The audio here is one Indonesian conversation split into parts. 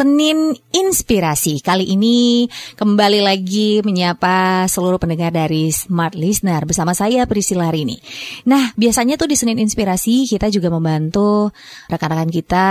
Senin Inspirasi. Kali ini kembali lagi menyapa seluruh pendengar dari Smart Listener bersama saya Priscila Rini. Nah, biasanya tuh di Senin Inspirasi kita juga membantu rekan-rekan kita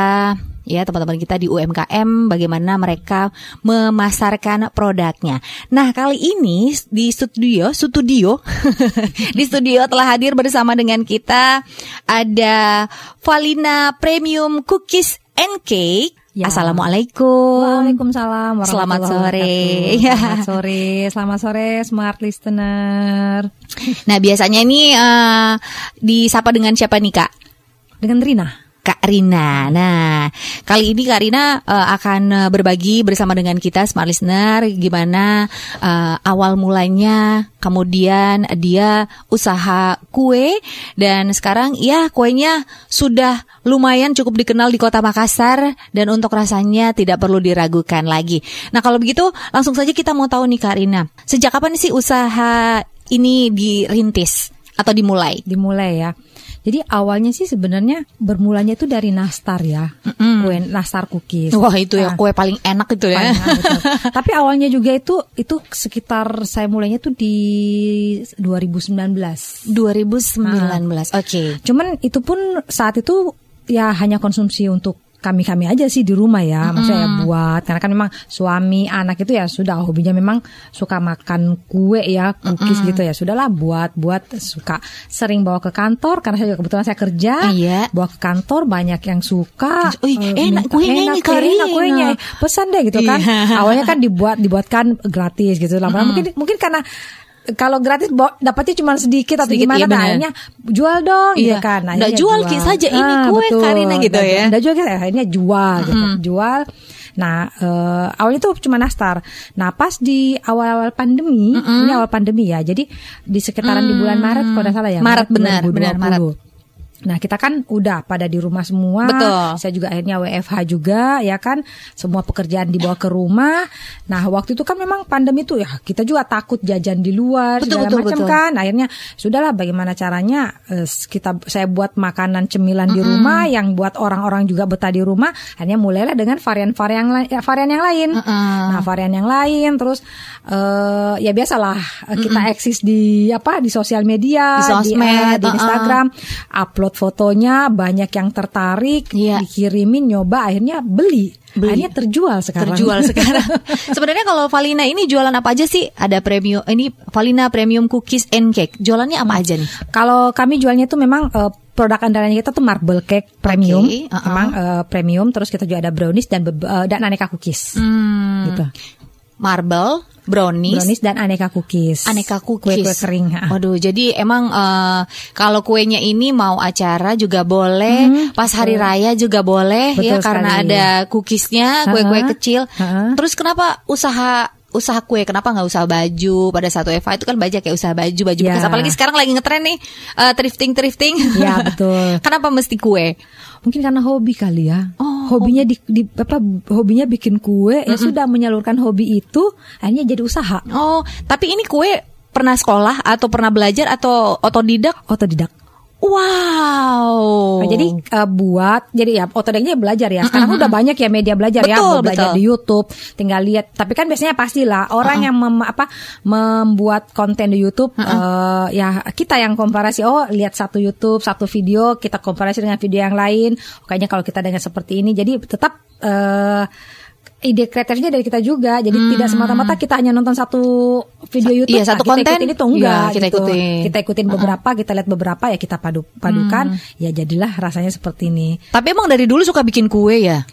ya teman-teman kita di UMKM bagaimana mereka memasarkan produknya. Nah, kali ini di studio, studio di studio telah hadir bersama dengan kita ada Valina Premium Cookies and Cake Ya. Assalamualaikum. Waalaikumsalam. Selamat sore. Ya. Selamat sore. Selamat sore, smart listener. Nah, biasanya ini uh, disapa dengan siapa nih kak? Dengan Rina. Kak Rina. Nah, kali ini Kak Rina uh, akan berbagi bersama dengan kita smart listener gimana uh, awal mulanya, kemudian dia usaha kue dan sekarang ya kuenya sudah lumayan cukup dikenal di Kota Makassar dan untuk rasanya tidak perlu diragukan lagi. Nah, kalau begitu langsung saja kita mau tahu nih Kak Rina, sejak kapan sih usaha ini dirintis atau dimulai? Dimulai ya. Jadi awalnya sih sebenarnya bermulanya itu dari nastar ya, mm-hmm. kue nastar cookies. Wah itu ya nah, kue paling enak itu ya. Enak, Tapi awalnya juga itu itu sekitar saya mulainya tuh di 2019. 2019, nah, oke. Okay. Cuman itu pun saat itu ya hanya konsumsi untuk kami-kami aja sih di rumah ya, maksudnya ya buat karena kan memang suami anak itu ya sudah hobinya memang suka makan kue ya, cookies gitu ya, sudahlah buat buat suka sering bawa ke kantor karena saya juga kebetulan saya kerja, iya. bawa ke kantor banyak yang suka, Uy, uh, enak kuenya enak, enak kuenya, pesan deh gitu kan, iya. awalnya kan dibuat dibuatkan gratis gitu, lama-lama mm. mungkin mungkin karena kalau gratis dapatnya cuma sedikit atau sedikit, gimana iya nah, akhirnya jual dong gitu iya. gitu kan nah, nggak jual jual. saja ini ah, kue betul. Karina gitu ya nggak jual akhirnya jual mm -hmm. gitu jual Nah, uh, awalnya itu cuma nastar. Nah, pas di awal-awal pandemi, mm -hmm. ini awal pandemi ya. Jadi di sekitaran mm, di bulan Maret kalau tidak salah ya. Maret, Maret benar, 2020. benar Maret. Nah kita kan udah pada di rumah semua. Betul. Saya juga akhirnya WFH juga ya kan. Semua pekerjaan dibawa ke rumah. Nah waktu itu kan memang pandemi tuh ya kita juga takut jajan di luar betul, segala macam kan. Akhirnya sudahlah bagaimana caranya uh, kita saya buat makanan cemilan mm -hmm. di rumah yang buat orang-orang juga betah di rumah. Akhirnya mulailah dengan varian-varian ya, varian yang lain. Mm -hmm. Nah varian yang lain terus uh, ya biasalah mm -hmm. kita eksis di apa di sosial media, di, sosmed, di, uh, di Instagram, upload upload fotonya banyak yang tertarik yeah. dikirimin nyoba akhirnya beli Beli. Akhirnya terjual sekarang. Terjual sekarang. Sebenarnya kalau Valina ini jualan apa aja sih? Ada premium ini Valina Premium Cookies and Cake. Jualannya apa aja nih? Kalau kami jualnya itu memang uh, produk andalanya kita tuh marble cake premium, okay, uh -uh. memang uh, premium. Terus kita juga ada brownies dan uh, dan aneka cookies. Hmm. Gitu. Marble, brownies, brownies dan aneka cookies. Aneka cookies. Kue-kue kering. Waduh, jadi emang uh, kalau kuenya ini mau acara juga boleh, hmm, pas hari betul. raya juga boleh ya, betul ya karena ada cookiesnya, kue-kue kecil. Uh-huh. Terus kenapa usaha usaha kue kenapa nggak usaha baju pada satu Eva itu kan banyak kayak usaha baju baju yeah. bekas apalagi sekarang lagi ngetren nih uh, thrifting thrifting ya betul kenapa mesti kue mungkin karena hobi kali ya. Oh, hobinya di, di apa hobinya bikin kue mm -hmm. ya sudah menyalurkan hobi itu akhirnya jadi usaha. Oh tapi ini kue pernah sekolah atau pernah belajar atau otodidak? Otodidak Wow. Nah, jadi uh, buat jadi ya otodengnya belajar ya. Sekarang mm -hmm. udah banyak ya media belajar ya. betul, ya, belajar betul. di YouTube, tinggal lihat. Tapi kan biasanya pastilah orang uh yang mem, apa membuat konten di YouTube uh -uh. Uh, ya kita yang komparasi oh lihat satu YouTube, satu video, kita komparasi dengan video yang lain. Kayaknya kalau kita dengan seperti ini jadi tetap uh, ide kreatifnya dari kita juga. Jadi hmm. tidak semata-mata kita hanya nonton satu video YouTube. Iya, satu nah, konten kita ikutin itu enggak. Iya, kita gitu. ikutin. Kita ikutin beberapa, kita lihat beberapa ya kita padu padukan. Hmm. Ya jadilah rasanya seperti ini. Tapi emang dari dulu suka bikin kue ya?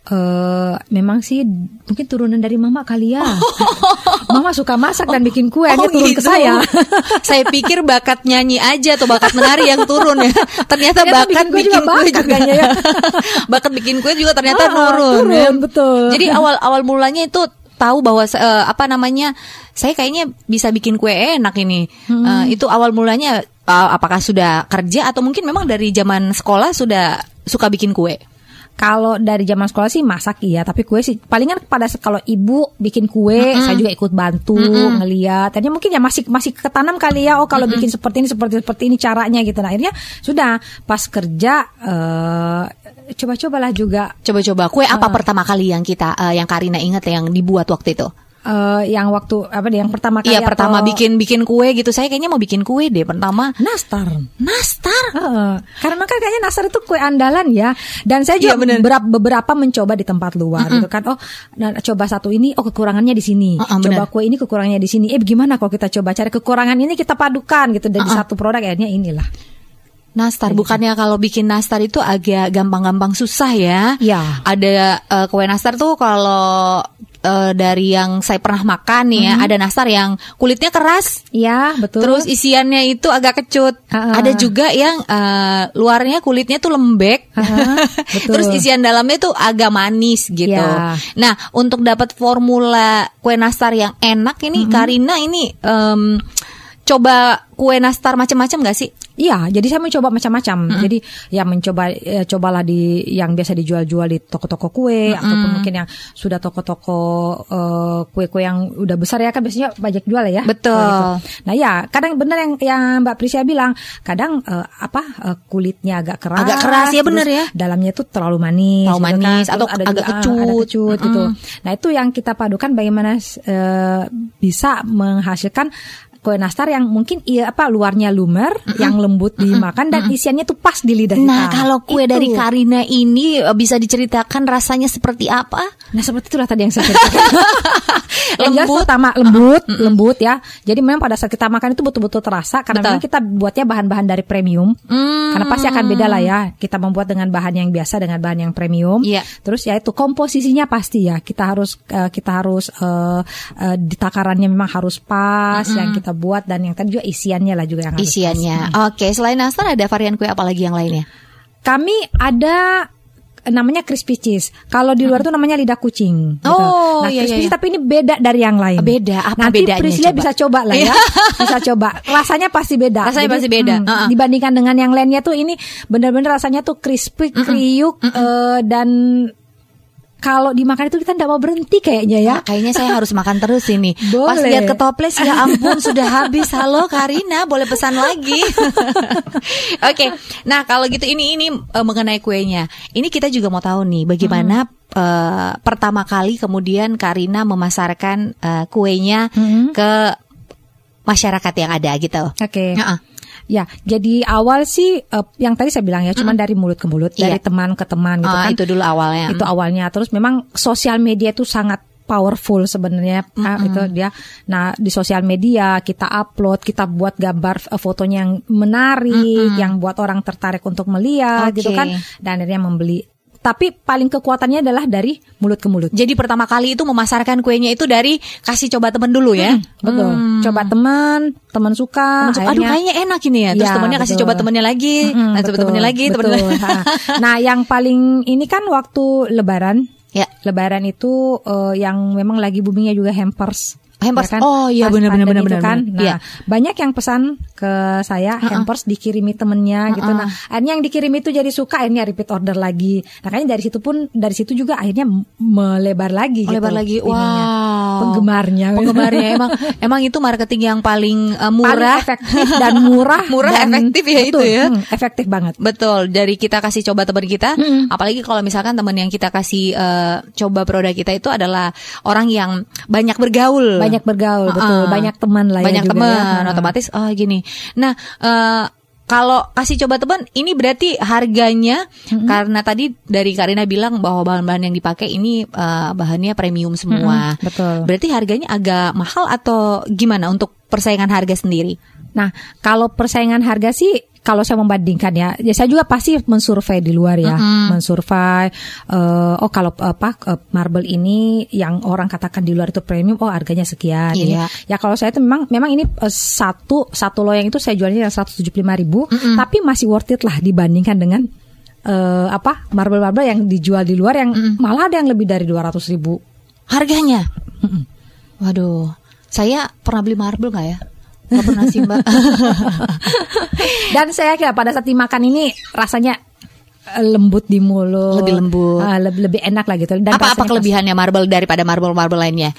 Uh, memang sih mungkin turunan dari mama kali ya. mama suka masak dan bikin kue, oh, turun gitu. ke saya. saya pikir bakat nyanyi aja atau bakat menari yang turun ya. Ternyata, ternyata bakat bikin, bikin kue juga. juga. ya. bakat bikin kue juga ternyata ah, turun. Turun, ya. betul. Jadi awal awal mulanya itu tahu bahwa uh, apa namanya saya kayaknya bisa bikin kue enak ini. Hmm. Uh, itu awal mulanya uh, apakah sudah kerja atau mungkin memang dari zaman sekolah sudah suka bikin kue? Kalau dari zaman sekolah sih masak iya, tapi kue sih palingan pada kalau ibu bikin kue, mm -hmm. saya juga ikut bantu mm -hmm. ngeliat. Tadinya mungkin ya masih masih ketanam kali ya. Oh kalau mm -hmm. bikin seperti ini seperti seperti ini caranya gitu. Nah akhirnya sudah pas kerja uh, coba-cobalah juga. Coba-coba kue apa uh, pertama kali yang kita uh, yang Karina ingat yang dibuat waktu itu? Uh, yang waktu apa deh yang pertama kali Iya, pertama bikin bikin kue gitu. Saya kayaknya mau bikin kue deh pertama. Nastar. Nastar. Uh, karena kan kayaknya nastar itu kue andalan ya. Dan saya juga iya, beberapa, beberapa mencoba di tempat luar mm -hmm. gitu kan. Oh, nah, coba satu ini oh kekurangannya di sini. Uh, uh, coba bener. kue ini kekurangannya di sini. Eh gimana kalau kita coba cari kekurangan ini kita padukan gitu dari uh, uh. satu produk akhirnya inilah. Nastar, bukannya kalau bikin nastar itu agak gampang-gampang susah ya? Iya. Ada uh, kue nastar tuh kalau uh, dari yang saya pernah makan nih ya, mm -hmm. ada nastar yang kulitnya keras. Iya, betul. Terus isiannya itu agak kecut. Uh -uh. Ada juga yang uh, luarnya kulitnya tuh lembek. Uh -huh. betul. Terus isian dalamnya tuh agak manis gitu. Yeah. Nah, untuk dapat formula kue nastar yang enak ini mm -hmm. Karina ini um, coba kue nastar macam-macam gak sih? Iya, jadi saya mencoba macam-macam. Mm-hmm. Jadi ya mencoba ya, cobalah di yang biasa dijual-jual di toko-toko kue mm-hmm. ataupun mungkin yang sudah toko-toko uh, kue-kue yang udah besar ya kan biasanya banyak jual ya. Betul. Nah, nah ya, kadang benar yang yang Mbak Prisia bilang, kadang uh, apa uh, kulitnya agak keras. Agak keras ya benar ya. Dalamnya itu terlalu manis. Terlalu gitu manis kan. atau ada agak juga, kecut. ada kecut mm-hmm. gitu. Nah, itu yang kita padukan bagaimana uh, bisa menghasilkan kue nastar yang mungkin iya apa luarnya lumer, mm -hmm. yang lembut dimakan dan isiannya tuh pas di lidah Nah, kita. kalau kue Itu. dari Karina ini eh, bisa diceritakan rasanya seperti apa? Nah, seperti itulah tadi yang saya ceritakan. lembut pertama lembut, mm -hmm. lembut ya. Jadi memang pada saat kita makan itu betul-betul terasa karena Betul. memang kita buatnya bahan-bahan dari premium. Mm. Karena pasti akan beda lah ya. Kita membuat dengan bahan yang biasa dengan bahan yang premium. Yeah. Terus ya itu komposisinya pasti ya. Kita harus uh, kita harus uh, uh, di takarannya memang harus pas mm -hmm. yang kita kita buat dan yang tadi juga isiannya lah juga yang harus isiannya. Oke, okay. selain nastar ada varian kue apa lagi yang lainnya? Kami ada namanya crispy cheese. Kalau di luar tuh namanya lidah kucing. Gitu. Oh, nah, iya, crispy iya. cheese tapi ini beda dari yang lain. Beda. Apa Nanti bedanya? Priscilla bisa coba lah ya. bisa coba. Rasanya pasti beda. Rasanya Jadi, pasti beda. Hmm, uh -uh. Dibandingkan dengan yang lainnya tuh ini benar-benar rasanya tuh crispy, kriuk uh -uh. Uh, dan kalau dimakan itu kita tidak mau berhenti kayaknya ya. Nah, kayaknya saya harus makan terus ini. Boleh. Pas lihat ke toples ya ampun sudah habis. Halo Karina, boleh pesan lagi. Oke. okay. Nah, kalau gitu ini ini uh, mengenai kuenya. Ini kita juga mau tahu nih bagaimana hmm. uh, pertama kali kemudian Karina memasarkan uh, kuenya hmm. ke masyarakat yang ada gitu. Oke. Okay. Uh -uh. Ya, jadi awal sih uh, yang tadi saya bilang ya, cuman dari mulut ke mulut, iya. dari teman ke teman gitu oh, kan. Itu dulu awalnya. Itu awalnya. Terus memang sosial media itu sangat powerful sebenarnya mm -hmm. itu dia. Nah di sosial media kita upload, kita buat gambar uh, fotonya yang menarik, mm -hmm. yang buat orang tertarik untuk melihat okay. gitu kan, dan akhirnya membeli tapi paling kekuatannya adalah dari mulut ke mulut. Jadi pertama kali itu memasarkan kuenya itu dari kasih coba teman dulu ya. Hmm, betul. Hmm. Coba teman, teman suka. Temen suka. Aduh kayaknya enak ini ya. Terus ya, temennya kasih coba temennya lagi, hmm, nah, coba temennya lagi, temennya lagi. nah, yang paling ini kan waktu lebaran. Ya. Lebaran itu uh, yang memang lagi boomingnya juga hampers hampers ya kan? oh iya benar benar benar benar kan? nah iya. banyak yang pesan ke saya uh -uh. hampers dikirimi temennya uh -uh. gitu nah akhirnya yang dikirim itu jadi suka akhirnya repeat order lagi. Nah kayaknya dari situ pun dari situ juga akhirnya melebar lagi melebar gitu, lagi. wow. Penggemarnya. Penggemarnya. Emang emang itu marketing yang paling uh, murah. Paling efektif dan murah murah dan efektif ya betul, itu ya. Hmm, efektif banget. Betul. Dari kita kasih coba teman kita. Hmm. apalagi kalau misalkan teman yang kita kasih uh, coba produk kita itu adalah orang yang banyak bergaul. Banyak bergaul uh, betul banyak teman lah banyak ya teman ya. otomatis oh gini nah uh, kalau kasih coba teman ini berarti harganya hmm karena tadi dari Karina bilang bahwa bahan-bahan yang dipakai ini uh, bahannya premium semua. hmm betul. Berarti harganya agak mahal atau gimana untuk persaingan harga sendiri? Nah, kalau persaingan harga sih kalau saya membandingkan ya, ya saya juga pasti mensurvei di luar ya, mm-hmm. mensurvei. Uh, oh kalau apa uh, marble ini yang orang katakan di luar itu premium, oh harganya sekian. Iya. Ya kalau saya itu memang memang ini uh, satu satu loyang itu saya jualnya yang seratus tujuh puluh lima ribu, mm-hmm. tapi masih worth it lah dibandingkan dengan uh, apa marble marble yang dijual di luar yang mm-hmm. malah ada yang lebih dari dua ratus ribu harganya. Mm-hmm. Waduh, saya pernah beli marble nggak ya? Gak pernah sih mbak. Dan saya kira pada saat dimakan ini rasanya lembut di mulut. Lebih lembut. Uh, lebih, lebih enak lah gitu. Dan apa apa kelebihannya marble daripada marble-marble lainnya?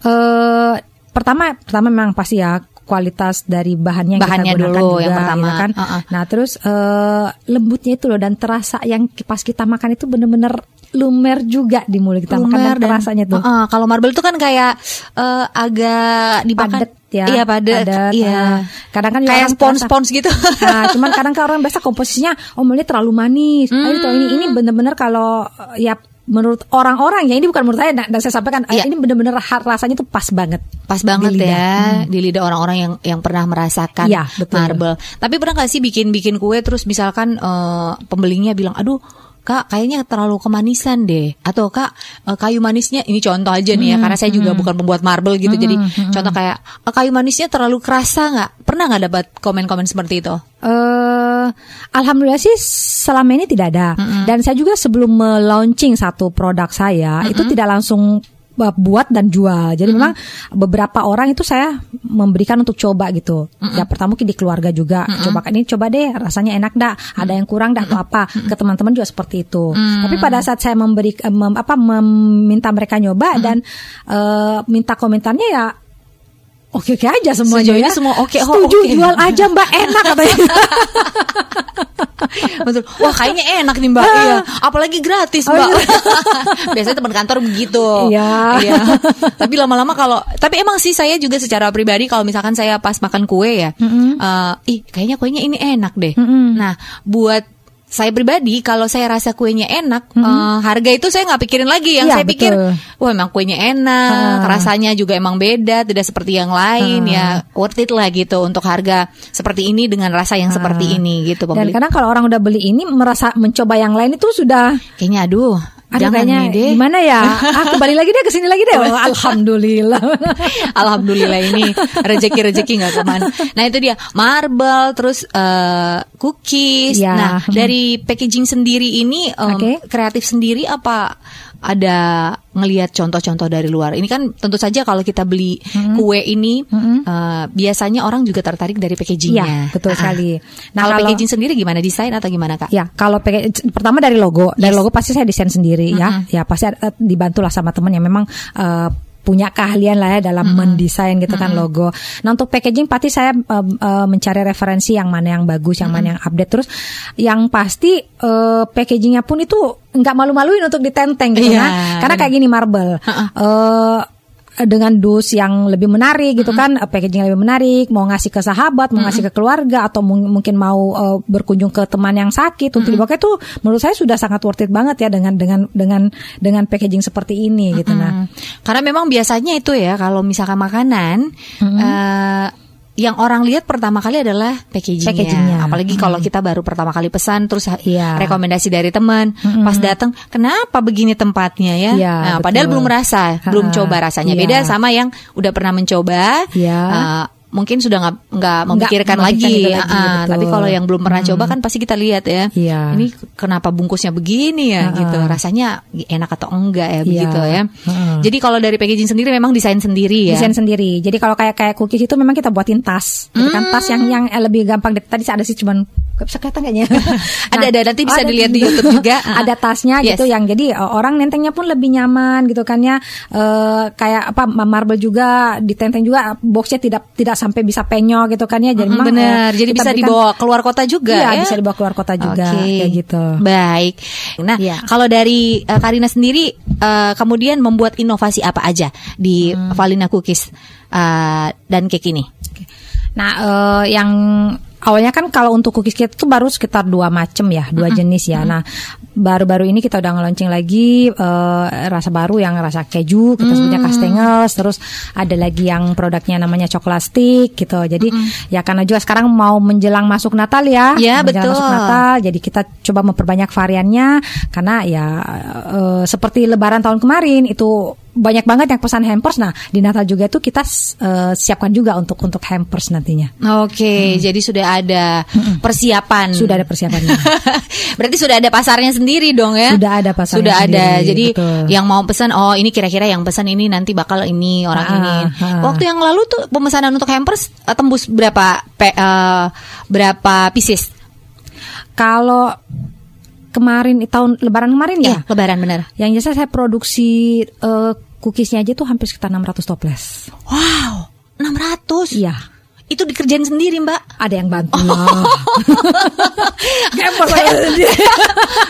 Uh, pertama pertama memang pasti ya kualitas dari bahannya, bahannya kita gunakan dulu juga, yang pertama gitu kan. Uh -uh. Nah terus uh, lembutnya itu loh dan terasa yang pas kita makan itu bener-bener lumer juga di mulut kita lumer makan dan, rasanya tuh. Uh, kalau marble itu kan kayak uh, agak dipadet ya. Iya padat. Iya. Uh, kadang kan kayak spons-spons gitu. Nah, cuman kadang kan orang biasa komposisinya oh ini terlalu manis. Hmm. Ini ini bener-bener kalau ya menurut orang-orang ya ini bukan menurut saya dan saya sampaikan ya. ini benar-benar rasanya tuh pas banget pas banget di ya hmm. di lidah orang-orang yang yang pernah merasakan ya, betul. marble tapi pernah gak sih bikin bikin kue terus misalkan uh, pembelinya bilang aduh kak kayaknya terlalu kemanisan deh atau kak uh, kayu manisnya ini contoh aja nih ya hmm, karena saya juga hmm. bukan pembuat marble gitu hmm, jadi hmm. contoh kayak uh, kayu manisnya terlalu kerasa nggak pernah nggak dapat komen-komen seperti itu uh, alhamdulillah sih selama ini tidak ada hmm. dan saya juga sebelum launching satu produk saya hmm. itu tidak langsung buat dan jual. Jadi mm -hmm. memang beberapa orang itu saya memberikan untuk coba gitu. Mm -hmm. Ya pertama mungkin di keluarga juga. Mm -hmm. Coba ini coba deh rasanya enak dah. Ada yang kurang dah atau apa. Ke teman-teman juga seperti itu. Mm -hmm. Tapi pada saat saya memberi mem, apa meminta mereka nyoba mm -hmm. dan uh, minta komentarnya ya oke oke aja semuanya ya. semua. Oke okay, oh, setuju okay. jual aja mbak. Enak katanya. Betul. Wah kayaknya enak nih mbak. Iya. Apalagi gratis mbak. Oh, iya. biasanya teman kantor begitu. Iya. Iya. Tapi lama-lama kalau tapi emang sih saya juga secara pribadi kalau misalkan saya pas makan kue ya mm -hmm. uh, ih kayaknya kuenya ini enak deh. Mm -hmm. nah buat saya pribadi kalau saya rasa kuenya enak hmm. uh, harga itu saya nggak pikirin lagi yang ya, saya pikir wah emang kuenya enak ha. rasanya juga emang beda tidak seperti yang lain ha. ya worth it lah gitu untuk harga seperti ini dengan rasa yang ha. seperti ini gitu pembeli. dan kadang kalau orang udah beli ini merasa mencoba yang lain itu sudah kayaknya aduh Aduh, Jangan kayaknya deh. gimana ya? Ah, kembali lagi deh ke sini lagi deh. Oh, alhamdulillah. alhamdulillah ini rezeki-rezeki nggak ke mana. Nah itu dia marble, terus uh, cookies. Ya. Nah dari packaging sendiri ini um, okay. kreatif sendiri apa ada ngelihat contoh-contoh dari luar. Ini kan tentu saja kalau kita beli hmm. kue ini hmm. uh, biasanya orang juga tertarik dari packagingnya. Ya, betul uh sekali. Nah, kalau, packaging sendiri gimana desain atau gimana kak? Ya, kalau pertama dari logo, yes. dari logo pasti saya desain sendiri hmm. ya. Ya pasti uh, dibantulah sama teman yang memang uh, punya keahlian lah ya dalam mm -hmm. mendesain gitu kan mm -hmm. logo. Nah untuk packaging pasti saya uh, uh, mencari referensi yang mana yang bagus, yang mana yang update. Terus yang pasti uh, packagingnya pun itu nggak malu-maluin untuk ditenteng gitu yeah, kan. Karena kayak gini marble. Uh -uh. Uh, dengan dus yang lebih menarik gitu kan, mm-hmm. packaging yang lebih menarik, mau ngasih ke sahabat, mau mm-hmm. ngasih ke keluarga atau mungkin mau uh, berkunjung ke teman yang sakit untuk mm-hmm. dipakai itu menurut saya sudah sangat worth it banget ya dengan dengan dengan dengan packaging seperti ini gitu nah. Karena memang biasanya itu ya kalau misalkan makanan mm-hmm. uh, yang orang lihat pertama kali adalah packagingnya. packagingnya. Apalagi kalau kita baru pertama kali pesan terus yeah. rekomendasi dari teman, hmm. pas datang, kenapa begini tempatnya ya? Yeah, nah, padahal belum merasa, belum coba rasanya. Yeah. Beda sama yang udah pernah mencoba. Yeah. Uh, mungkin sudah nggak nggak memikirkan lagi, lagi uh, tapi kalau yang belum pernah hmm. coba kan pasti kita lihat ya. Yeah. ini kenapa bungkusnya begini ya uh, gitu. rasanya enak atau enggak ya yeah. begitu ya. Uh. jadi kalau dari packaging sendiri memang desain sendiri ya. Desain sendiri. Jadi kalau kayak kayak cookies itu memang kita buatin tas. Gitu kan? Tas yang yang lebih gampang. Tadi ada sih cuman Gak bisa kelihatan kayaknya. nah, ada ada nanti bisa oh, dilihat di YouTube juga. ada tasnya yes. gitu yang jadi uh, orang nentengnya pun lebih nyaman gitu kan ya. Uh, kayak apa marble juga ditenteng juga boxnya tidak tidak sampai bisa penyok gitu kan ya. Jadi mm, memang benar. Uh, jadi bisa berikan, dibawa keluar kota juga iya, ya. bisa dibawa keluar kota juga okay. kayak gitu. Baik. Nah, yeah. kalau dari uh, Karina sendiri uh, kemudian membuat inovasi apa aja di hmm. Valina Cookies uh, dan cake ini? Nah, uh, yang awalnya kan kalau untuk cookies kita tuh baru sekitar dua macam ya, dua mm-hmm. jenis ya. Nah, baru-baru ini kita udah ngeluncing lagi uh, rasa baru yang rasa keju, kita mm. sebutnya kastengels, terus ada lagi yang produknya namanya coklat stick gitu. Jadi mm. ya karena juga sekarang mau menjelang masuk Natal ya, ya menjelang betul. masuk Natal, jadi kita coba memperbanyak variannya karena ya uh, seperti Lebaran tahun kemarin itu banyak banget yang pesan hampers. Nah, di Natal juga itu kita uh, siapkan juga untuk untuk hampers nantinya. Oke, okay, hmm. jadi sudah ada persiapan. Sudah ada persiapannya. Berarti sudah ada pasarnya sendiri dong ya? Sudah ada pasarnya. Sudah sendiri, ada. Jadi betul. yang mau pesan, oh ini kira-kira yang pesan ini nanti bakal ini orang ah, ini. Ah. Waktu yang lalu tuh pemesanan untuk hampers eh, tembus berapa pe, uh, berapa pieces? Kalau kemarin tahun Lebaran kemarin ya, ya Lebaran benar. Yang jasa saya produksi uh, cookiesnya aja tuh hampir sekitar 600 toples. Wow, 600. Iya. Itu dikerjain sendiri mbak Ada yang bantu oh.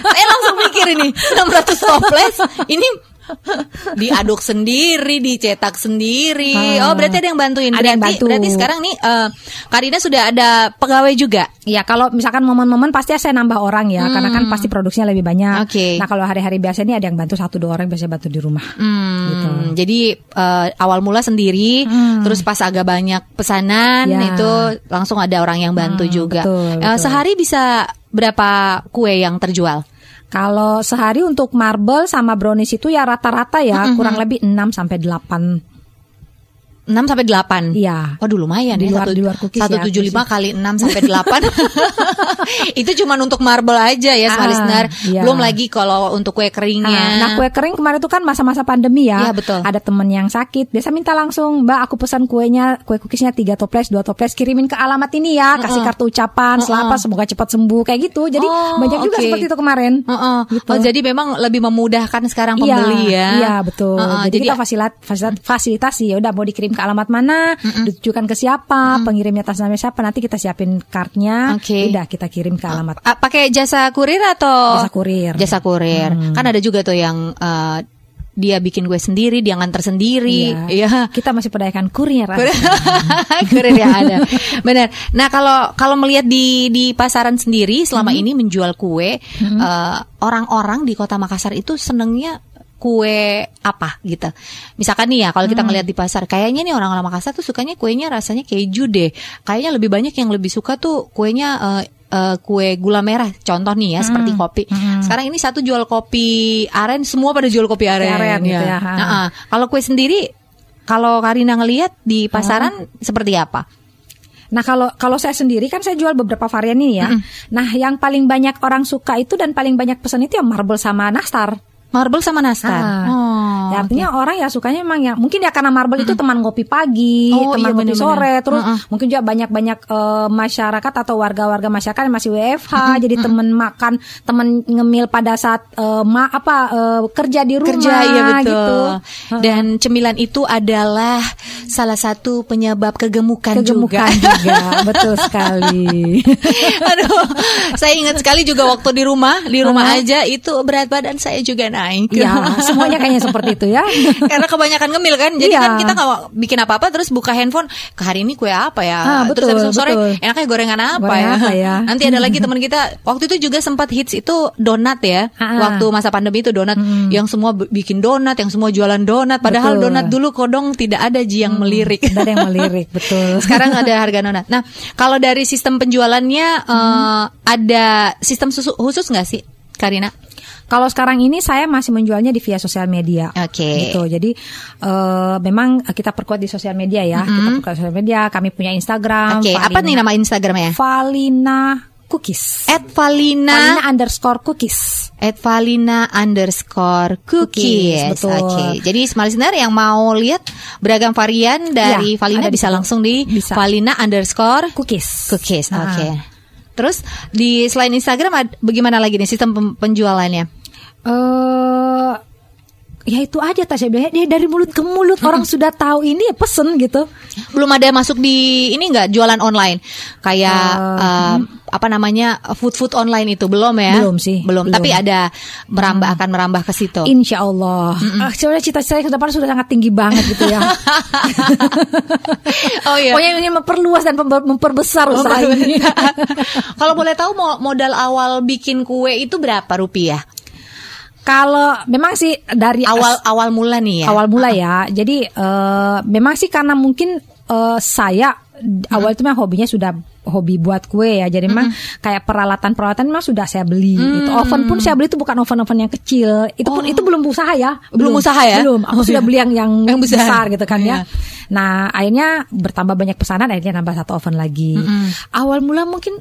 Saya langsung mikir ini 600 toples Ini diaduk sendiri, dicetak sendiri. Ah. Oh, berarti ada yang bantuin. Ada berarti, yang bantu. Berarti sekarang nih uh, Karina sudah ada pegawai juga. Ya, kalau misalkan momen-momen pasti saya nambah orang ya, hmm. karena kan pasti produksinya lebih banyak. Okay. Nah, kalau hari-hari biasa ini ada yang bantu satu dua orang biasanya bantu di rumah. Hmm. Gitu. Jadi uh, awal mula sendiri, hmm. terus pas agak banyak pesanan ya. itu langsung ada orang yang bantu hmm, juga. Betul, uh, Sehari bisa berapa kue yang terjual? Kalau sehari untuk marble sama brownies itu ya rata-rata ya mm -hmm. kurang lebih 6 sampai 8 6 sampai 8. Iya. Waduh lumayan di ya. Luar, satu, di luar cookies 175 ya, kali 6 sampai 8. itu cuma untuk marble aja ya, ah, listener. Iya. Belum lagi kalau untuk kue keringnya. Ah, nah, kue kering kemarin itu kan masa-masa pandemi ya. Iya, betul. Ada temen yang sakit, biasa minta langsung, "Mbak, aku pesan kuenya, kue cookiesnya 3 toples, 2 toples, kirimin ke alamat ini ya, kasih uh -uh. kartu ucapan, uh -uh. selamat semoga cepat sembuh." Kayak gitu. Jadi oh, banyak juga okay. seperti itu kemarin. Uh -uh. Gitu. Oh, jadi memang lebih memudahkan sekarang iya, pembeli iya, ya. Iya, betul. Uh -uh. Jadi, jadi kita fasilat, fasilat, fasilitasi ya udah mau dikirim ke alamat mana, mm-hmm. ditujukan ke siapa, mm-hmm. pengirimnya atas nama siapa, nanti kita siapin kartnya, okay. udah kita kirim ke alamat. Uh, pakai jasa kurir atau jasa kurir? Jasa kurir. Hmm. Kan ada juga tuh yang uh, dia bikin gue sendiri, dia nganter sendiri. Iya. Ya. Kita masih pedayakan kurir. kurir yang ada. Benar. Nah, kalau kalau melihat di di pasaran sendiri selama hmm. ini menjual kue, hmm. uh, orang-orang di Kota Makassar itu senengnya kue apa gitu. Misalkan nih ya kalau kita hmm. ngeliat di pasar, kayaknya nih orang-orang Makassar tuh sukanya kuenya rasanya keju deh. Kayaknya lebih banyak yang lebih suka tuh kuenya uh, uh, kue gula merah. Contoh nih ya hmm. seperti kopi. Hmm. Sekarang ini satu jual kopi aren, semua pada jual kopi aren. aren ya. Gitu ya. Nah, uh, kalau kue sendiri, kalau Karina ngelihat di pasaran hmm. seperti apa? Nah kalau kalau saya sendiri kan saya jual beberapa varian ini ya. Mm Nah yang paling banyak orang suka itu dan paling banyak pesan itu ya marble sama nastar. Marble sama nastar. Ah. Oh, ya, artinya okay. orang ya sukanya memang ya mungkin ya karena marble itu teman ngopi pagi, oh, teman iya, ngopi bener, sore, terus uh -uh. mungkin juga banyak-banyak uh, masyarakat atau warga-warga masyarakat yang masih WFH, uh -huh. jadi teman makan, teman ngemil pada saat uh, ma apa uh, kerja di rumah kerja, ya betul. gitu. Dan cemilan itu adalah salah satu penyebab kegemukan, kegemukan juga. juga. betul sekali. Aduh, saya ingat sekali juga waktu di rumah, di rumah -huh. aja itu berat badan saya juga naik. Iya, semuanya kayaknya seperti itu ya. Karena kebanyakan ngemil kan. Jadi iya. kan kita nggak bikin apa-apa terus buka handphone. Ke hari ini kue apa ya? Ah, betul, terus sore betul. enaknya gorengan apa Goreng ya? Apa ya? Nanti ada lagi teman kita waktu itu juga sempat hits itu donat ya. Ah. Waktu masa pandemi itu donat hmm. yang semua bikin donat, yang semua jualan donat. Padahal betul. donat dulu kodong tidak ada ji yang hmm. melirik. Tidak ada yang melirik, betul. Sekarang ada harga donat. Nah, kalau dari sistem penjualannya hmm. uh, ada sistem khusus nggak sih, Karina? Kalau sekarang ini saya masih menjualnya di via sosial media. Oke. Okay. Gitu. Jadi uh, memang kita perkuat di sosial media ya. Mm -hmm. Kita perkuat di sosial media. Kami punya Instagram. Oke. Okay. Apa nih nama Instagramnya? Valina cookies. At Valina, Valina underscore cookies. At Valina underscore cookies. betul. Oke. Okay. Jadi smart listener yang mau lihat beragam varian dari ya, Valina bisa langsung di bisa. Valina underscore cookies. Cookies. Oke. Okay. Terus di selain Instagram bagaimana lagi nih sistem penjualannya? Eh uh, ya itu aja tak saya bilang dia dari mulut ke mulut hmm. orang sudah tahu ini ya pesen gitu belum ada masuk di ini enggak jualan online kayak uh, uh, apa namanya food food online itu? Belum ya? Belum sih. Belum, belum. tapi ada merambah hmm. akan merambah ke situ. Insya Allah mm -mm. Uh, cita saya ke depan sudah sangat tinggi banget gitu ya. Oh iya. Pokoknya ini memperluas dan memperbesar usaha ini. Kalau boleh tahu modal awal bikin kue itu berapa rupiah? Kalau memang sih dari awal as, awal mula nih ya. Awal mula ya. Jadi uh, memang sih karena mungkin uh, saya awal itu memang hobinya sudah hobi buat kue ya. Jadi memang hmm. kayak peralatan-peralatan memang sudah saya beli. Hmm. Itu oven pun saya beli itu bukan oven-oven yang kecil. Itu pun oh. itu belum usaha ya. Belum, belum usaha ya? Belum. Aku oh, sudah iya. beli yang yang, yang besar. besar gitu kan ya. Nah, akhirnya bertambah banyak pesanan akhirnya nambah satu oven lagi. Hmm. Awal mula mungkin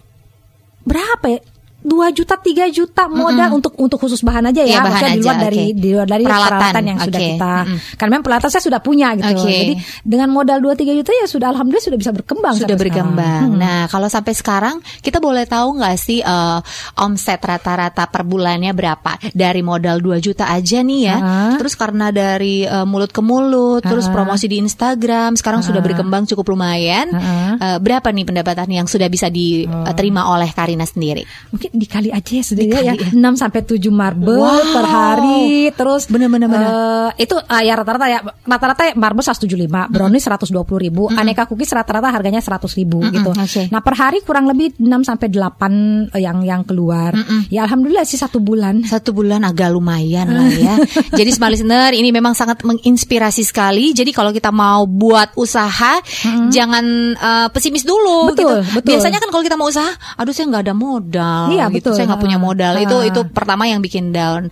berapa ya? Dua juta tiga juta modal mm -hmm. untuk untuk khusus bahan aja ya, ya bahan maksudnya di luar dari di luar dari peralatan, peralatan yang okay. sudah kita mm -hmm. karena memang peralatan saya sudah punya gitu okay. jadi dengan modal dua tiga juta ya sudah alhamdulillah sudah bisa berkembang sudah berkembang hmm. nah kalau sampai sekarang kita boleh tahu nggak sih uh, omset rata-rata per bulannya berapa dari modal dua juta aja nih ya uh. terus karena dari uh, mulut ke mulut uh. terus promosi di Instagram sekarang uh. sudah berkembang cukup lumayan uh. Uh, berapa nih pendapatan yang sudah bisa diterima uh. oleh Karina sendiri mungkin dikali aja ya sudah ya, ya 6 sampai 7 marble wow. per hari terus benar-benar uh, itu uh, ya rata-rata ya rata-rata marble 175 brownie 120 ribu mm -hmm. aneka cookies rata-rata harganya 100 ribu mm -hmm. gitu okay. nah per hari kurang lebih 6 sampai 8 yang yang keluar mm -hmm. ya alhamdulillah sih satu bulan satu bulan agak lumayan lah ya jadi smart listener ini memang sangat menginspirasi sekali jadi kalau kita mau buat usaha mm -hmm. jangan uh, pesimis dulu betul, gitu betul. biasanya kan kalau kita mau usaha aduh saya nggak ada modal iya, gitu. Betul. Saya nggak punya modal. Uh. Itu itu pertama yang bikin down.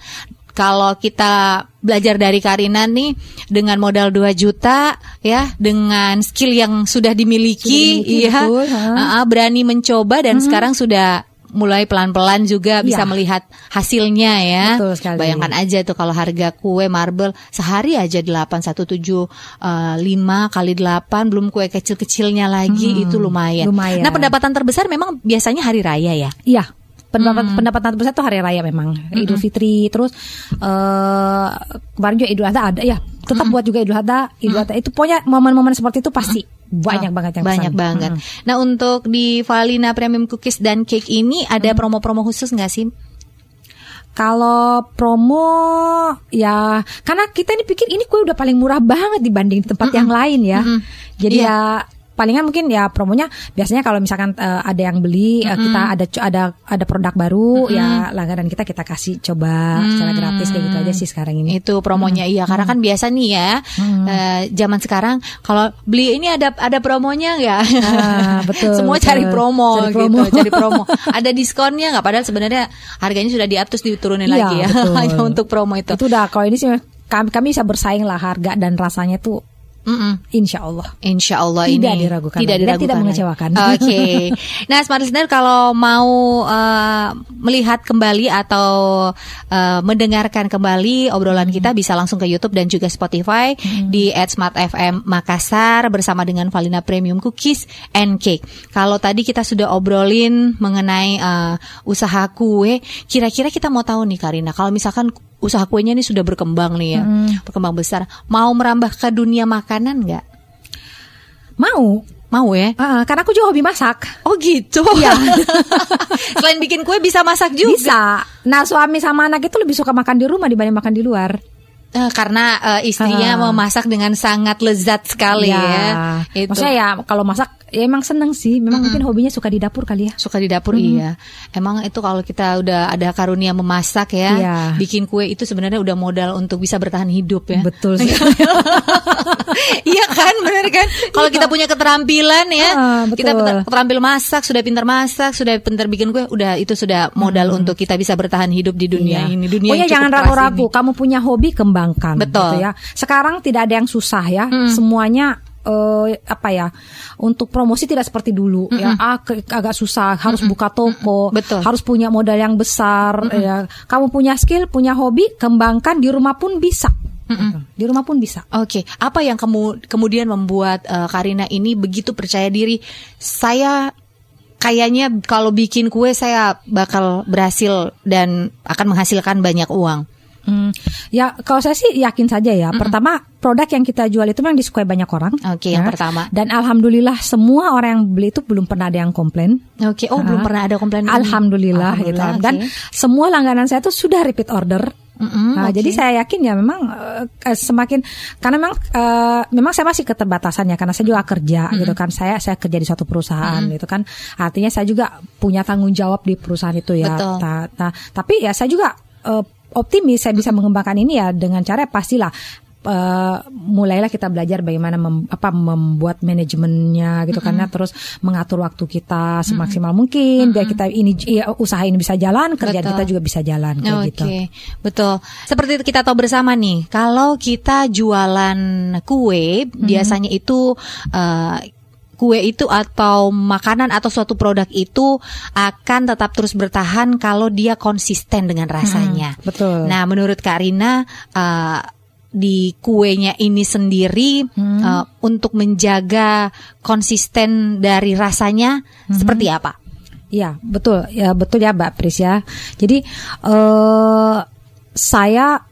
Kalau kita belajar dari Karina nih dengan modal 2 juta ya, dengan skill yang sudah dimiliki, sudah dimiliki iya, betul, uh, berani mencoba dan hmm. sekarang sudah mulai pelan-pelan juga ya. bisa melihat hasilnya ya. Betul sekali. Bayangkan aja tuh kalau harga kue marble sehari aja 8175 uh, 5 kali 8 belum kue kecil-kecilnya lagi hmm, itu lumayan. lumayan. Nah, pendapatan terbesar memang biasanya hari raya ya. Iya pendapatan hmm. pendapatan terbesar tuh hari raya memang hmm. Idul Fitri terus uh, kemarin juga Idul Adha ada ya tetap hmm. buat juga Idul Adha Idul Adha itu pokoknya momen-momen seperti itu pasti banyak oh, banget yang banyak pesan. banget. Hmm. Nah untuk di Valina Premium Cookies dan Cake ini ada promo-promo khusus nggak sih? Kalau promo ya karena kita ini pikir ini kue udah paling murah banget dibanding tempat mm -hmm. yang lain ya. Mm -hmm. Jadi yeah. ya palingan mungkin ya promonya biasanya kalau misalkan uh, ada yang beli mm -hmm. uh, kita ada ada ada produk baru mm -hmm. ya langganan kita kita kasih coba mm -hmm. secara gratis kayak gitu aja sih sekarang ini. Itu promonya mm -hmm. iya karena kan biasa nih ya mm -hmm. uh, zaman sekarang kalau beli ini ada ada promonya ya. Ah, betul. Semua betul. cari promo, cari gitu, promo gitu, cari promo. ada diskonnya nggak padahal sebenarnya harganya sudah di up terus diturunin iya, lagi ya hanya untuk promo itu. Itu udah kalau ini sih kami, kami bisa bersaing lah harga dan rasanya tuh Mm -mm. Insya Allah. Insya Allah tidak ini diragukan tidak diragukan dan tidak mengecewakan. Oke. Okay. Nah, smart listener kalau mau uh, melihat kembali atau uh, mendengarkan kembali obrolan mm. kita bisa langsung ke YouTube dan juga Spotify mm. di @smartfm Makassar bersama dengan Valina Premium Cookies and Cake. Kalau tadi kita sudah obrolin mengenai uh, usaha kue, kira-kira kita mau tahu nih Karina, kalau misalkan usaha kuenya ini sudah berkembang nih ya, hmm. berkembang besar. Mau merambah ke dunia makanan nggak? Mau. Mau ya? Uh, karena aku juga hobi masak. Oh gitu. Iya. Selain bikin kue bisa masak juga. Bisa. Nah suami sama anak itu lebih suka makan di rumah dibanding makan di luar. Uh, karena uh, istrinya uh. memasak dengan sangat lezat sekali ya. ya. Itu. Maksudnya ya kalau masak ya emang seneng sih memang mm -mm. mungkin hobinya suka di dapur kali ya suka di dapur mm. iya emang itu kalau kita udah ada karunia memasak ya iya. bikin kue itu sebenarnya udah modal untuk bisa bertahan hidup ya betul sih iya kan benar kan kalau kita punya keterampilan ya uh, betul. kita terampil masak sudah pintar masak sudah pintar bikin kue udah itu sudah modal hmm. untuk kita bisa bertahan hidup di dunia iya. ini dunia oh ya jangan ragu-ragu kamu punya hobi kembangkan betul gitu ya sekarang tidak ada yang susah ya hmm. semuanya uh, apa ya untuk promosi tidak seperti dulu mm -hmm. ya ah, agak susah harus mm -hmm. buka toko Betul. harus punya modal yang besar mm -hmm. ya kamu punya skill punya hobi kembangkan di rumah pun bisa Mm -mm. Di rumah pun bisa. Oke, okay. apa yang kamu kemudian membuat uh, Karina ini begitu percaya diri? Saya kayaknya kalau bikin kue saya bakal berhasil dan akan menghasilkan banyak uang. Hmm, ya kalau saya sih yakin saja ya. Mm -mm. Pertama produk yang kita jual itu memang disukai banyak orang. Oke, okay, ya. yang pertama. Dan alhamdulillah semua orang yang beli itu belum pernah ada yang komplain. Oke, okay. oh uh, belum pernah ada komplain. Alhamdulillah, alhamdulillah gitu. Dan semua langganan saya itu sudah repeat order. Mm-hmm, nah, okay. jadi saya yakin ya memang uh, semakin karena memang uh, memang saya masih keterbatasan ya karena saya juga kerja mm-hmm. gitu kan. Saya saya kerja di suatu perusahaan mm-hmm. gitu kan. Artinya saya juga punya tanggung jawab di perusahaan itu ya. Betul. Nah, nah, tapi ya saya juga uh, optimis saya bisa mengembangkan ini ya dengan cara pastilah Uh, mulailah kita belajar bagaimana mem, apa membuat manajemennya gitu mm -hmm. karena terus mengatur waktu kita semaksimal mm -hmm. mungkin mm -hmm. biar kita ini ya, usaha ini bisa jalan kerja kita juga bisa jalan kayak okay. gitu. Betul. Seperti kita tahu bersama nih, kalau kita jualan kue mm -hmm. biasanya itu uh, kue itu atau makanan atau suatu produk itu akan tetap terus bertahan kalau dia konsisten dengan rasanya. Hmm, betul. Nah, menurut Karina uh, di kuenya ini sendiri hmm. uh, untuk menjaga konsisten dari rasanya hmm. seperti apa? Ya betul ya betul ya Mbak Pris ya. Jadi uh, saya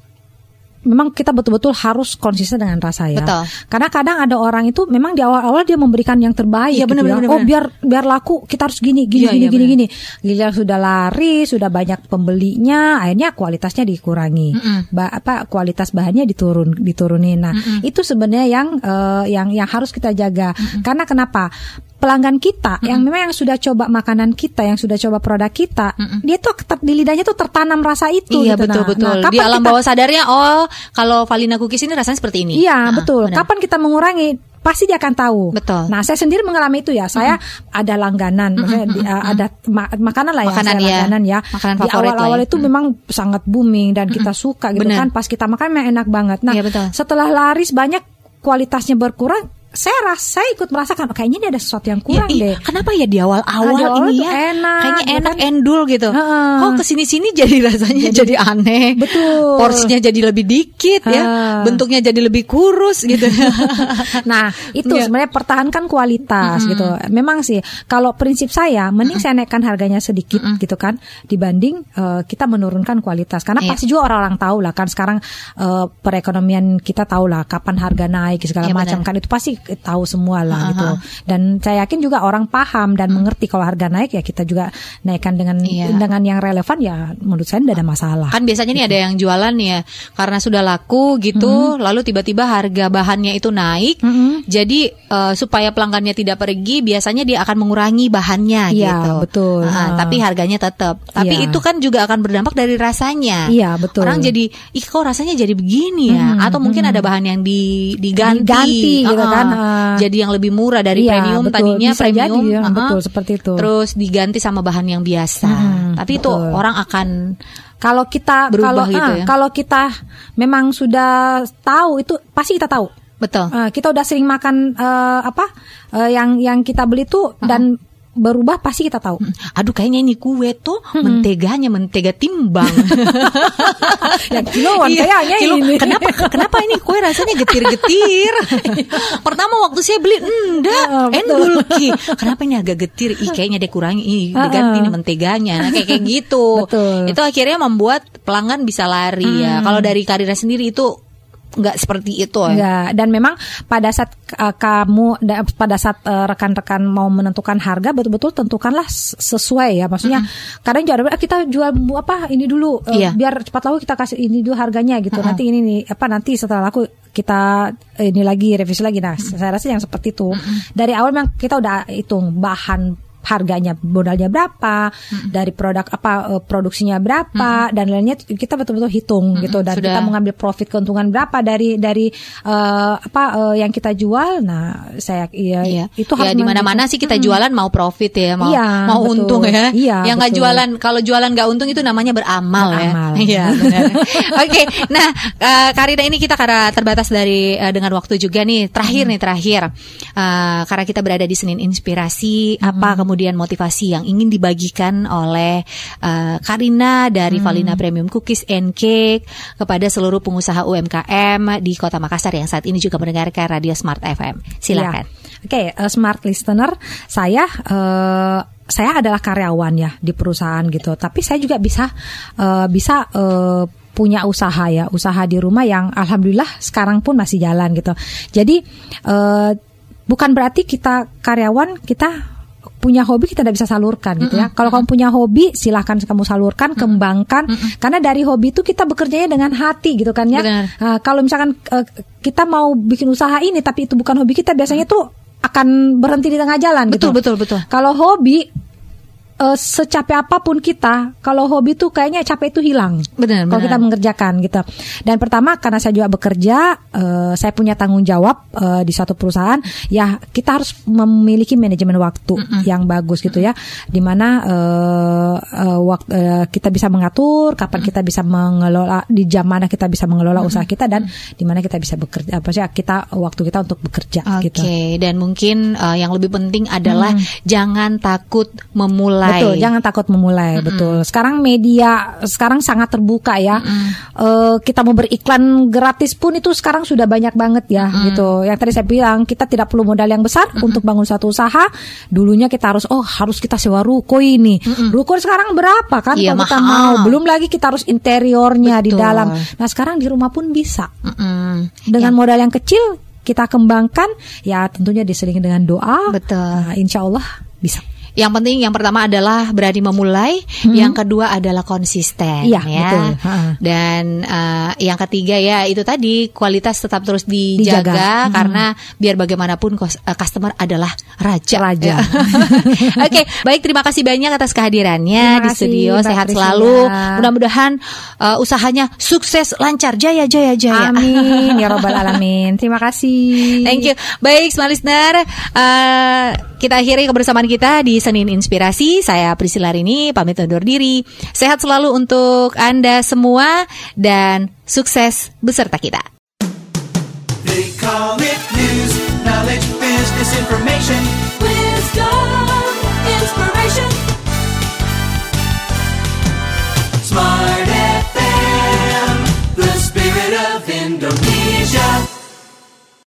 memang kita betul-betul harus konsisten dengan rasa ya. Betul. Karena kadang ada orang itu memang di awal-awal dia memberikan yang terbaik. Iya, bener, gitu bener, ya. Oh biar biar laku kita harus gini gini iya, gini iya, gini gini. Gila sudah lari, sudah banyak pembelinya, akhirnya kualitasnya dikurangi. Mm -mm. Ba apa kualitas bahannya diturun diturunin. Nah, Mm -mm. itu sebenarnya yang uh, yang yang harus kita jaga. Mm -mm. Karena kenapa? Pelanggan kita mm -mm. yang memang yang sudah coba makanan kita, yang sudah coba produk kita, mm -mm. dia tuh di lidahnya tuh tertanam rasa itu. Iya gitu. betul nah, betul. Nah, di alam kita, bawah sadarnya, oh kalau Valina cookies ini rasanya seperti ini. Iya ah, betul. Benar. Kapan kita mengurangi? Pasti dia akan tahu. Betul. Nah, saya sendiri mengalami itu ya. Saya mm ada langganan, mm -hmm. di, uh, ada ma makanan lah makanan yang saya ya. langganan ya. Makanan di awal-awal ya. itu mm. memang sangat booming dan kita suka gitu Bener. kan. Pas kita makan memang enak banget. Nah, iya, betul. setelah laris banyak kualitasnya berkurang, saya rasa saya ikut merasakan oh, kayaknya ini ada sesuatu yang kurang ya, deh. Kenapa ya di awal-awal nah, ini ya enak, kayaknya ya enak endul gitu. Uh, Kok ke sini-sini jadi rasanya jadi, jadi aneh. Betul. Porsinya jadi lebih dikit uh. ya. Bentuknya jadi lebih kurus gitu. nah itu yeah. sebenarnya pertahankan kualitas mm-hmm. gitu. Memang sih kalau prinsip saya mending mm-hmm. saya naikkan harganya sedikit mm-hmm. gitu kan dibanding uh, kita menurunkan kualitas. Karena yeah. pasti juga orang-orang tahu lah kan sekarang uh, perekonomian kita tahu lah kapan harga naik segala yeah, macam kan itu pasti tahu semua lah uh -huh. gitu. Dan saya yakin juga orang paham dan mengerti kalau harga naik ya kita juga naikkan dengan iya. dengan yang relevan ya menurut saya tidak ada masalah. Kan biasanya gitu. nih ada yang jualan ya karena sudah laku gitu -hmm. lalu tiba-tiba harga bahannya itu naik. -hmm. Jadi uh, supaya pelanggannya tidak pergi biasanya dia akan mengurangi bahannya iya, gitu. betul. Uh, uh. tapi harganya tetap. Tapi iya. itu kan juga akan berdampak dari rasanya. Iya, betul. Orang jadi ih kok rasanya jadi begini ya -hmm. atau mungkin -hmm. ada bahan yang di diganti, diganti gitu kan. Uh, jadi yang lebih murah dari iya, premium betul. tadinya Bisa premium jadi, ya, uh betul seperti itu terus diganti sama bahan yang biasa hmm, tapi betul. itu orang akan kalau kita kalau gitu uh, ya. kalau kita memang sudah tahu itu pasti kita tahu betul uh, kita udah sering makan uh, apa uh, yang yang kita beli tuh uh -huh. dan berubah pasti kita tahu. Aduh kayaknya ini kue tuh hmm. menteganya mentega timbang. ya kiloan iya, kayaknya kilo, ini. Kenapa kenapa ini kue rasanya getir-getir? Pertama waktu saya beli enggak uh, endul ki. Kenapa ini agak getir? Ih kayaknya dia kurangi ih uh, diganti ini menteganya. Nah, kayak kayak gitu. Betul. Itu akhirnya membuat pelanggan bisa lari hmm. ya. Kalau dari Karina sendiri itu nggak seperti itu ya. Enggak. Dan memang pada saat uh, kamu da, pada saat uh, rekan-rekan mau menentukan harga betul-betul tentukanlah sesuai ya. Maksudnya mm-hmm. kadang jual kita jual apa ini dulu uh, iya. biar cepat laku kita kasih ini dulu harganya gitu. Mm-hmm. Nanti ini nih apa nanti setelah laku kita ini lagi revisi lagi. Nah, mm-hmm. saya rasa yang seperti itu. Mm-hmm. Dari awal memang kita udah hitung bahan harganya modalnya berapa hmm. dari produk apa produksinya berapa hmm. dan lainnya kita betul-betul hitung hmm. gitu dan Sudah. kita mengambil profit keuntungan berapa dari dari uh, apa uh, yang kita jual nah saya ya iya. itu ya di mana-mana sih kita jualan mau profit ya mau iya, mau betul. untung ya iya, yang nggak jualan kalau jualan nggak untung itu namanya beramal, beramal. ya iya oke okay. nah uh, Karina ini kita karena terbatas dari uh, dengan waktu juga nih terakhir hmm. nih terakhir uh, karena kita berada di Senin Inspirasi hmm. apa kemudian motivasi yang ingin dibagikan oleh uh, Karina dari hmm. Valina Premium Cookies and Cake kepada seluruh pengusaha UMKM di Kota Makassar yang saat ini juga mendengarkan Radio Smart FM. Silakan. Ya. Oke, okay, uh, smart listener, saya uh, saya adalah karyawan ya di perusahaan gitu, tapi saya juga bisa uh, bisa uh, punya usaha ya, usaha di rumah yang alhamdulillah sekarang pun masih jalan gitu. Jadi uh, bukan berarti kita karyawan kita punya hobi kita tidak bisa salurkan gitu ya. Mm -hmm. Kalau kamu punya hobi silahkan kamu salurkan, mm -hmm. kembangkan mm -hmm. karena dari hobi itu kita bekerjanya dengan hati gitu kan ya. Uh, kalau misalkan uh, kita mau bikin usaha ini tapi itu bukan hobi kita biasanya tuh akan berhenti di tengah jalan betul, gitu. Betul betul betul. Kalau hobi uh, secapek apa pun kita, kalau hobi tuh kayaknya capek itu hilang. Benar. Kalau kita mengerjakan gitu. Dan pertama karena saya juga bekerja, uh, saya punya tanggung jawab uh, di suatu perusahaan, ya kita harus memiliki manajemen waktu mm -mm. yang bagus gitu ya, di mana uh, uh, waktu uh, kita bisa mengatur kapan kita bisa mengelola di jam mana kita bisa mengelola mm -hmm. usaha kita dan di mana kita bisa bekerja apa sih kita waktu kita untuk bekerja okay. gitu. Oke, dan mungkin uh, yang lebih penting adalah hmm. jangan takut memulai. Betul, jangan takut memulai, hmm. betul. Sekarang media sekarang sangat terbuka ya. Hmm. Uh, kita mau beriklan gratis pun itu sekarang sudah banyak banget ya hmm. gitu. Yang tadi saya bilang kita tidak perlu modal yang besar hmm. untuk bangun satu usaha. Dulunya kita harus oh harus kita sewa ruko ini. Hmm. Ruko sekarang berapa kan iya, kalau kita mau. Belum lagi kita harus interiornya Betul. di dalam. Nah, sekarang di rumah pun bisa. Hmm. Dengan ya. modal yang kecil kita kembangkan ya tentunya diselingi dengan doa. Betul. Nah, insya Allah bisa. Yang penting yang pertama adalah berani memulai, hmm. yang kedua adalah konsisten iya, ya. Betul. Dan uh, yang ketiga ya itu tadi kualitas tetap terus dijaga, dijaga. Hmm. karena biar bagaimanapun eh, customer adalah raja. Raja. Oke, okay, baik terima kasih banyak atas kehadirannya di studio. Sehat selalu. Mudah-mudahan uh, usahanya sukses, lancar, jaya jaya jaya. Amin ya robbal alamin. Terima kasih. Thank you. Baik, listener, uh, kita akhiri kebersamaan kita di Senin Inspirasi. Saya Priscila Rini, pamit undur diri. Sehat selalu untuk Anda semua dan sukses beserta kita. They